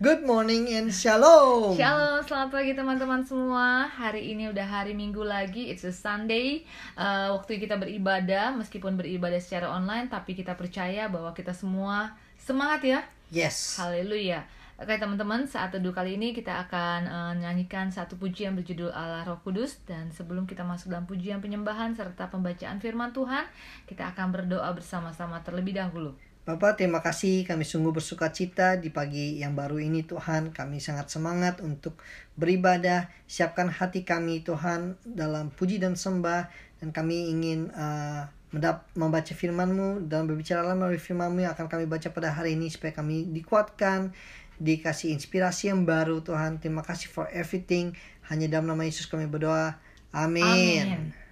Good morning and shalom. Shalom, selamat pagi teman-teman semua. Hari ini udah hari Minggu lagi, it's a Sunday. Uh, waktu kita beribadah, meskipun beribadah secara online, tapi kita percaya bahwa kita semua semangat ya. Yes. Haleluya. Oke teman-teman, saat teduh kali ini kita akan uh, nyanyikan satu pujian berjudul Allah Roh Kudus dan sebelum kita masuk dalam pujian penyembahan serta pembacaan firman Tuhan, kita akan berdoa bersama-sama terlebih dahulu. Bapak, terima kasih. Kami sungguh bersuka cita di pagi yang baru ini, Tuhan. Kami sangat semangat untuk beribadah. Siapkan hati kami, Tuhan, dalam puji dan sembah. Dan kami ingin uh, membaca firman-Mu dan berbicara melalui firman-Mu yang akan kami baca pada hari ini supaya kami dikuatkan, dikasih inspirasi yang baru, Tuhan. Terima kasih for everything. Hanya dalam nama Yesus kami berdoa. Amin. Amin.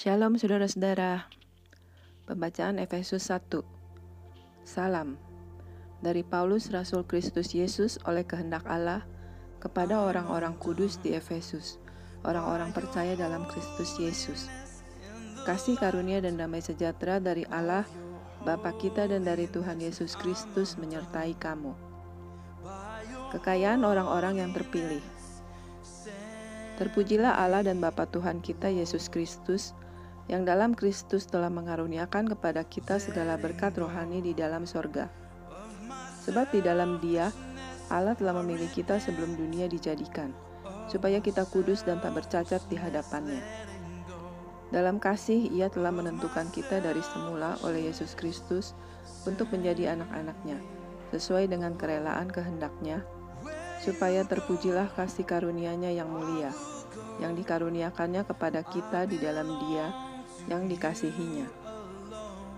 Shalom saudara-saudara. Pembacaan Efesus 1. Salam dari Paulus Rasul Kristus Yesus oleh kehendak Allah kepada orang-orang kudus di Efesus, orang-orang percaya dalam Kristus Yesus. Kasih karunia dan damai sejahtera dari Allah Bapa kita dan dari Tuhan Yesus Kristus menyertai kamu. Kekayaan orang-orang yang terpilih. Terpujilah Allah dan Bapa Tuhan kita Yesus Kristus, yang dalam Kristus telah mengaruniakan kepada kita segala berkat rohani di dalam sorga. Sebab di dalam dia Allah telah memilih kita sebelum dunia dijadikan, supaya kita kudus dan tak bercacat di hadapannya. Dalam kasih, Ia telah menentukan kita dari semula oleh Yesus Kristus untuk menjadi anak-anaknya, sesuai dengan kerelaan kehendaknya, supaya terpujilah kasih karunia-Nya yang mulia, yang dikaruniakannya kepada kita di dalam Dia yang dikasihinya.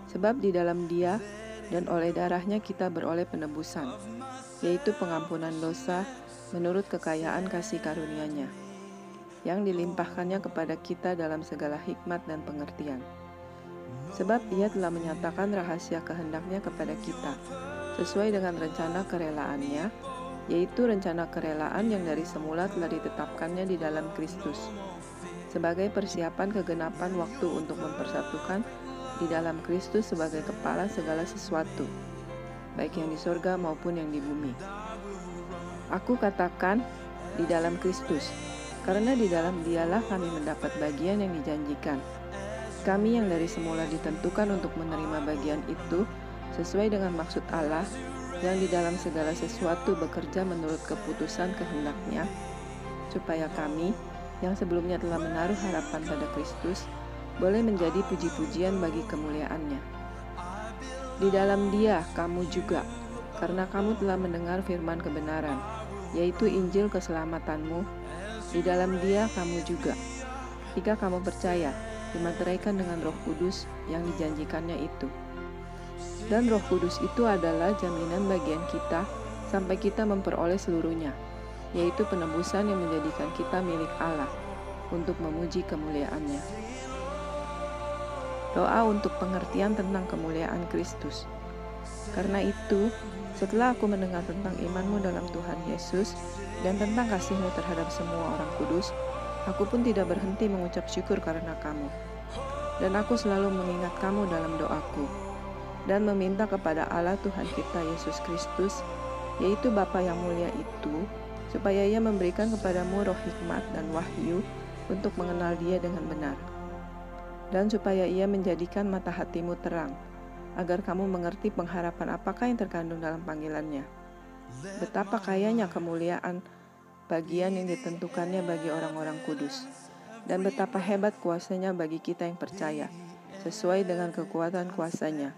Sebab di dalam Dia dan oleh darahnya kita beroleh penebusan, yaitu pengampunan dosa menurut kekayaan kasih karunia-Nya yang dilimpahkannya kepada kita dalam segala hikmat dan pengertian. Sebab ia telah menyatakan rahasia kehendaknya kepada kita, sesuai dengan rencana kerelaannya, yaitu rencana kerelaan yang dari semula telah ditetapkannya di dalam Kristus, sebagai persiapan kegenapan waktu untuk mempersatukan di dalam Kristus sebagai kepala segala sesuatu, baik yang di sorga maupun yang di bumi. Aku katakan di dalam Kristus, karena di dalam dialah kami mendapat bagian yang dijanjikan. Kami yang dari semula ditentukan untuk menerima bagian itu sesuai dengan maksud Allah yang di dalam segala sesuatu bekerja menurut keputusan kehendaknya, supaya kami yang sebelumnya telah menaruh harapan pada Kristus boleh menjadi puji-pujian bagi kemuliaannya. Di dalam dia kamu juga, karena kamu telah mendengar firman kebenaran, yaitu Injil keselamatanmu, di dalam dia kamu juga. Jika kamu percaya, dimateraikan dengan roh kudus yang dijanjikannya itu. Dan roh kudus itu adalah jaminan bagian kita sampai kita memperoleh seluruhnya, yaitu penebusan yang menjadikan kita milik Allah untuk memuji kemuliaannya. Doa untuk pengertian tentang kemuliaan Kristus. Karena itu, setelah aku mendengar tentang imanmu dalam Tuhan Yesus dan tentang kasihmu terhadap semua orang kudus, aku pun tidak berhenti mengucap syukur karena kamu. Dan aku selalu mengingat kamu dalam doaku, dan meminta kepada Allah Tuhan kita Yesus Kristus, yaitu Bapa yang mulia itu, supaya ia memberikan kepadamu roh hikmat dan wahyu untuk mengenal dia dengan benar. Dan supaya ia menjadikan mata hatimu terang, agar kamu mengerti pengharapan apakah yang terkandung dalam panggilannya Betapa kayanya kemuliaan bagian yang ditentukannya bagi orang-orang kudus, dan betapa hebat kuasanya bagi kita yang percaya, sesuai dengan kekuatan kuasanya,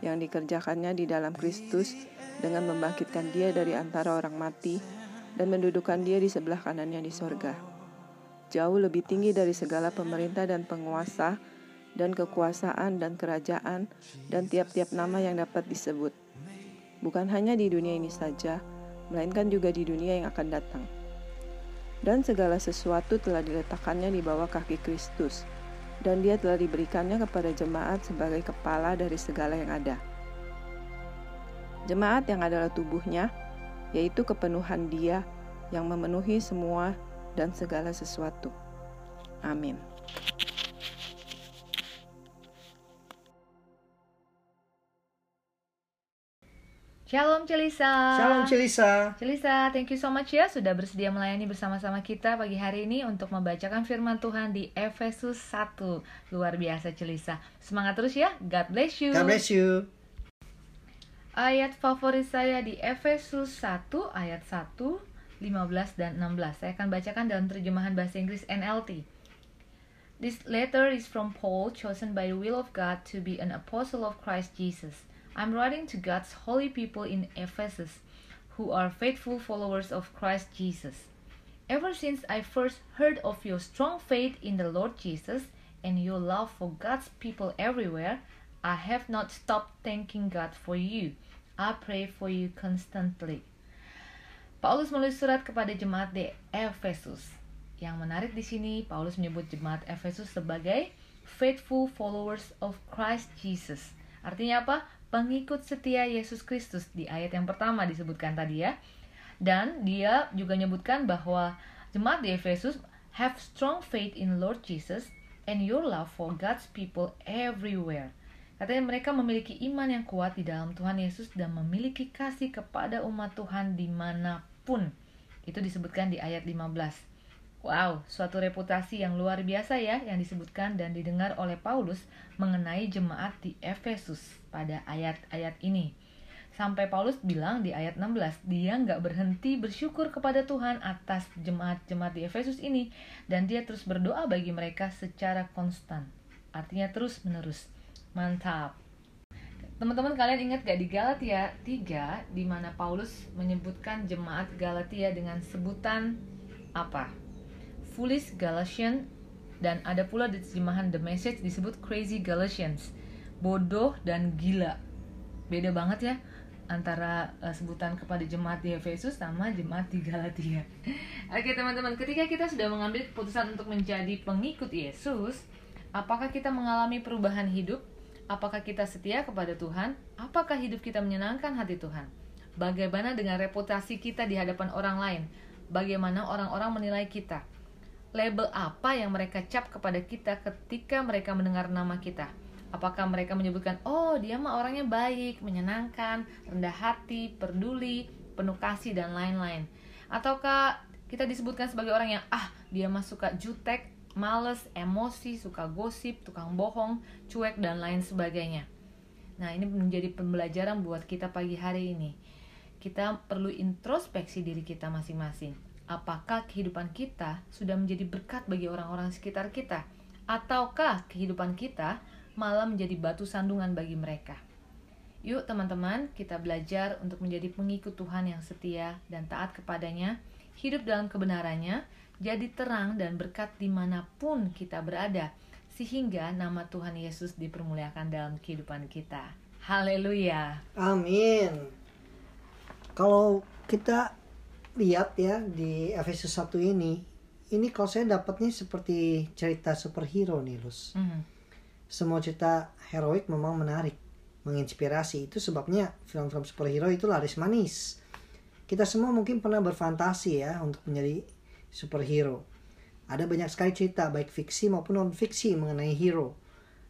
yang dikerjakannya di dalam Kristus dengan membangkitkan dia dari antara orang mati dan mendudukan dia di sebelah kanannya di sorga. Jauh lebih tinggi dari segala pemerintah dan penguasa, dan kekuasaan dan kerajaan, dan tiap-tiap nama yang dapat disebut bukan hanya di dunia ini saja, melainkan juga di dunia yang akan datang. Dan segala sesuatu telah diletakkannya di bawah kaki Kristus, dan dia telah diberikannya kepada jemaat sebagai kepala dari segala yang ada. Jemaat yang adalah tubuhnya, yaitu kepenuhan dia yang memenuhi semua dan segala sesuatu. Amin. Shalom Celisa. Shalom Celisa. Celisa, thank you so much ya sudah bersedia melayani bersama-sama kita pagi hari ini untuk membacakan firman Tuhan di Efesus 1. Luar biasa Celisa. Semangat terus ya. God bless you. God bless you. Ayat favorit saya di Efesus 1 ayat 1, 15 dan 16. Saya akan bacakan dalam terjemahan bahasa Inggris NLT. This letter is from Paul, chosen by the will of God to be an apostle of Christ Jesus. I'm writing to God's holy people in Ephesus who are faithful followers of Christ Jesus. Ever since I first heard of your strong faith in the Lord Jesus and your love for God's people everywhere, I have not stopped thanking God for you. I pray for you constantly. Paulus menulis surat kepada jemaat di Efesus. Yang menarik di sini, Paulus menyebut jemaat Efesus sebagai faithful followers of Christ Jesus. Artinya apa? pengikut setia Yesus Kristus di ayat yang pertama disebutkan tadi ya. Dan dia juga menyebutkan bahwa jemaat di Efesus have strong faith in Lord Jesus and your love for God's people everywhere. Katanya mereka memiliki iman yang kuat di dalam Tuhan Yesus dan memiliki kasih kepada umat Tuhan di mana pun. Itu disebutkan di ayat 15. Wow, suatu reputasi yang luar biasa ya yang disebutkan dan didengar oleh Paulus mengenai jemaat di Efesus pada ayat-ayat ini. Sampai Paulus bilang di ayat 16, dia nggak berhenti bersyukur kepada Tuhan atas jemaat-jemaat di Efesus ini. Dan dia terus berdoa bagi mereka secara konstan. Artinya terus menerus. Mantap. Teman-teman kalian ingat gak di Galatia 3 di mana Paulus menyebutkan jemaat Galatia dengan sebutan apa? Foolish Galatian dan ada pula di terjemahan The Message disebut Crazy Galatians. Bodoh dan gila. Beda banget ya antara uh, sebutan kepada jemaat di Efesus sama jemaat di Galatia. Oke teman-teman, ketika kita sudah mengambil keputusan untuk menjadi pengikut Yesus, apakah kita mengalami perubahan hidup? Apakah kita setia kepada Tuhan? Apakah hidup kita menyenangkan hati Tuhan? Bagaimana dengan reputasi kita di hadapan orang lain? Bagaimana orang-orang menilai kita? Label apa yang mereka cap kepada kita ketika mereka mendengar nama kita? Apakah mereka menyebutkan, oh dia mah orangnya baik, menyenangkan, rendah hati, peduli, penuh kasih, dan lain-lain. Ataukah kita disebutkan sebagai orang yang, ah dia mah suka jutek, males, emosi, suka gosip, tukang bohong, cuek, dan lain sebagainya. Nah ini menjadi pembelajaran buat kita pagi hari ini. Kita perlu introspeksi diri kita masing-masing. Apakah kehidupan kita sudah menjadi berkat bagi orang-orang sekitar kita? Ataukah kehidupan kita malah menjadi batu sandungan bagi mereka. Yuk teman-teman, kita belajar untuk menjadi pengikut Tuhan yang setia dan taat kepadanya, hidup dalam kebenarannya, jadi terang dan berkat di mana pun kita berada, sehingga nama Tuhan Yesus dipermuliakan dalam kehidupan kita. Haleluya. Amin. Kalau kita lihat ya di Efesus 1 ini, ini kalau saya dapatnya seperti cerita superhero nih, Lus. Mm semua cerita heroik memang menarik, menginspirasi. Itu sebabnya film-film superhero itu laris manis. Kita semua mungkin pernah berfantasi ya untuk menjadi superhero. Ada banyak sekali cerita baik fiksi maupun non fiksi mengenai hero.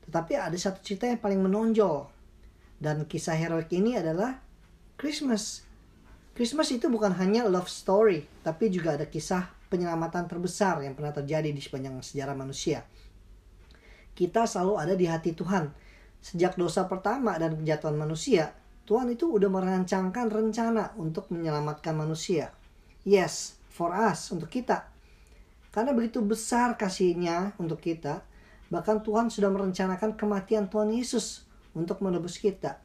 Tetapi ada satu cerita yang paling menonjol. Dan kisah heroik ini adalah Christmas. Christmas itu bukan hanya love story, tapi juga ada kisah penyelamatan terbesar yang pernah terjadi di sepanjang sejarah manusia kita selalu ada di hati Tuhan. Sejak dosa pertama dan kejatuhan manusia, Tuhan itu udah merancangkan rencana untuk menyelamatkan manusia. Yes, for us, untuk kita. Karena begitu besar kasihnya untuk kita, bahkan Tuhan sudah merencanakan kematian Tuhan Yesus untuk menebus kita.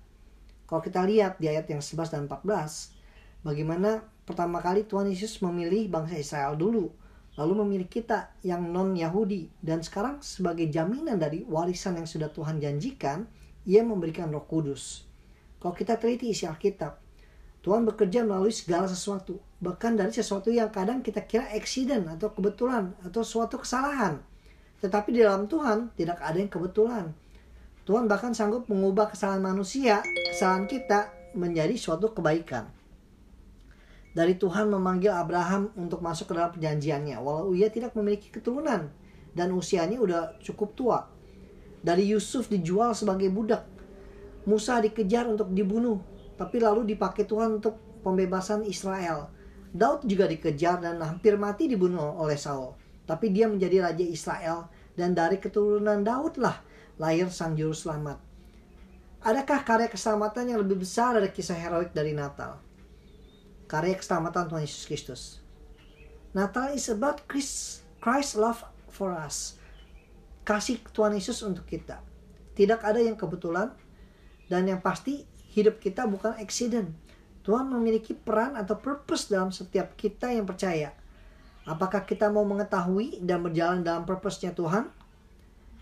Kalau kita lihat di ayat yang 11 dan 14, bagaimana pertama kali Tuhan Yesus memilih bangsa Israel dulu lalu memilih kita yang non Yahudi dan sekarang sebagai jaminan dari warisan yang sudah Tuhan janjikan ia memberikan Roh Kudus kalau kita teliti isi Alkitab Tuhan bekerja melalui segala sesuatu bahkan dari sesuatu yang kadang kita kira accident atau kebetulan atau suatu kesalahan tetapi di dalam Tuhan tidak ada yang kebetulan Tuhan bahkan sanggup mengubah kesalahan manusia kesalahan kita menjadi suatu kebaikan dari Tuhan memanggil Abraham untuk masuk ke dalam perjanjiannya walau ia tidak memiliki keturunan dan usianya udah cukup tua. Dari Yusuf dijual sebagai budak. Musa dikejar untuk dibunuh, tapi lalu dipakai Tuhan untuk pembebasan Israel. Daud juga dikejar dan hampir mati dibunuh oleh Saul. Tapi dia menjadi raja Israel dan dari keturunan Daud lah lahir sang juru selamat. Adakah karya keselamatan yang lebih besar dari kisah heroik dari Natal? karya keselamatan Tuhan Yesus Kristus. Natal is about Christ, Christ love for us. Kasih Tuhan Yesus untuk kita. Tidak ada yang kebetulan dan yang pasti hidup kita bukan accident. Tuhan memiliki peran atau purpose dalam setiap kita yang percaya. Apakah kita mau mengetahui dan berjalan dalam purpose-nya Tuhan?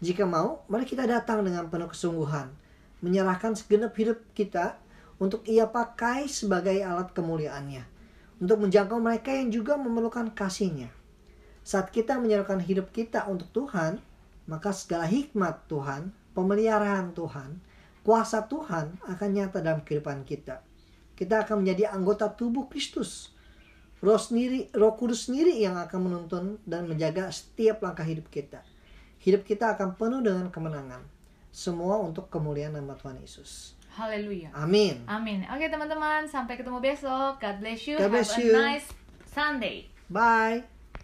Jika mau, mari kita datang dengan penuh kesungguhan, menyerahkan segenap hidup kita untuk ia pakai sebagai alat kemuliaannya. Untuk menjangkau mereka yang juga memerlukan kasihnya. Saat kita menyerahkan hidup kita untuk Tuhan, maka segala hikmat Tuhan, pemeliharaan Tuhan, kuasa Tuhan akan nyata dalam kehidupan kita. Kita akan menjadi anggota tubuh Kristus. Roh sendiri, Roh Kudus sendiri yang akan menuntun dan menjaga setiap langkah hidup kita. Hidup kita akan penuh dengan kemenangan. Semua untuk kemuliaan nama Tuhan Yesus. Haleluya. Amin. Amin. Oke teman-teman, sampai ketemu besok. God bless you. God bless Have you. a nice Sunday. Bye.